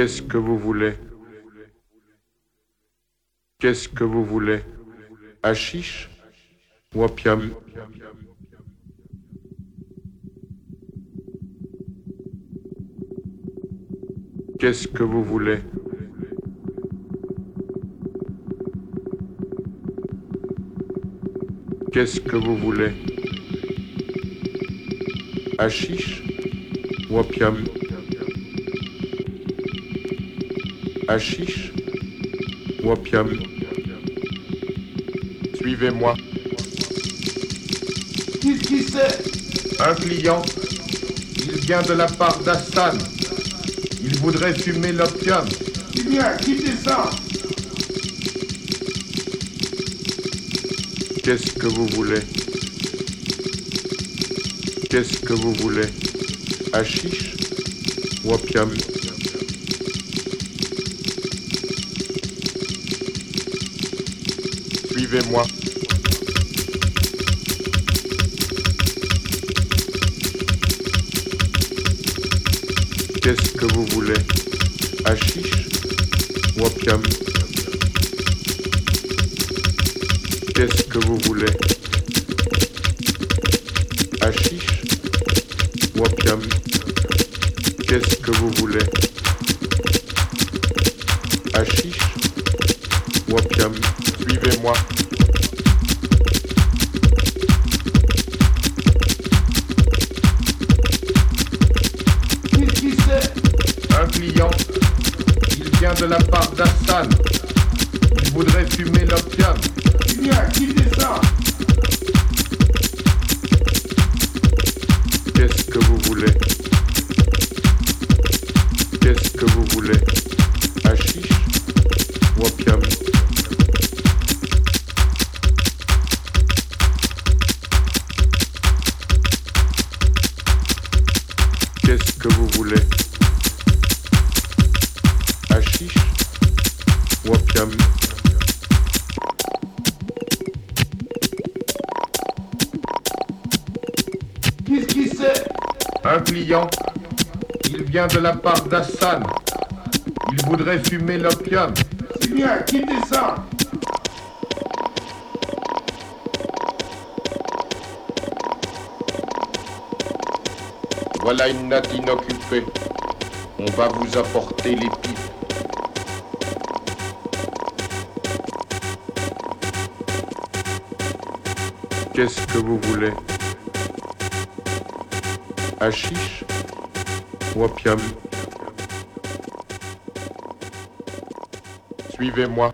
Qu'est-ce que vous voulez? Qu'est-ce que vous voulez? Hachiche ou opium? Qu'est-ce que vous voulez? Qu'est-ce que vous voulez? Hachiche ou opium? Hachiche ou opium Suivez-moi. Qu'est-ce qui c'est? Un client. Il vient de la part d'Assan. Il voudrait fumer l'opium. Eh bien, quittez ça Qu'est-ce que vous voulez? Qu'est-ce que vous voulez? Hachiche ou opium suivez-moi. Qu'est-ce que vous voulez? Hachiche ou Qu'est-ce que vous voulez? promenade. On va vous apporter les pipes. Qu'est-ce que vous voulez? Hachiche ou opium? Suivez-moi.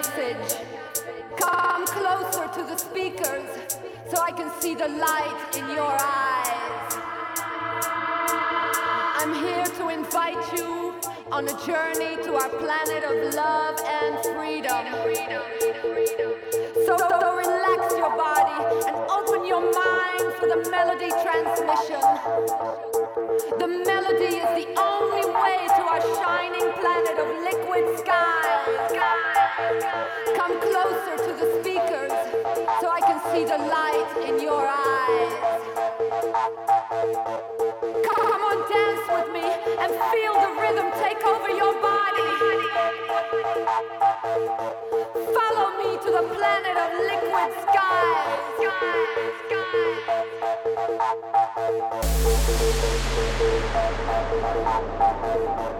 message. Come closer to the speakers so I can see the light in your eyes. I'm here to invite you on a journey to our planet of love and freedom. So, so relax your body and open your mind for the melody transmission. The melody is the only way to our shining planet of liquid sky. Come closer to the speakers so I can see the light in your eyes. Come, come on, dance with me and feel the rhythm take over your body. Follow me to the planet of liquid skies. Sky.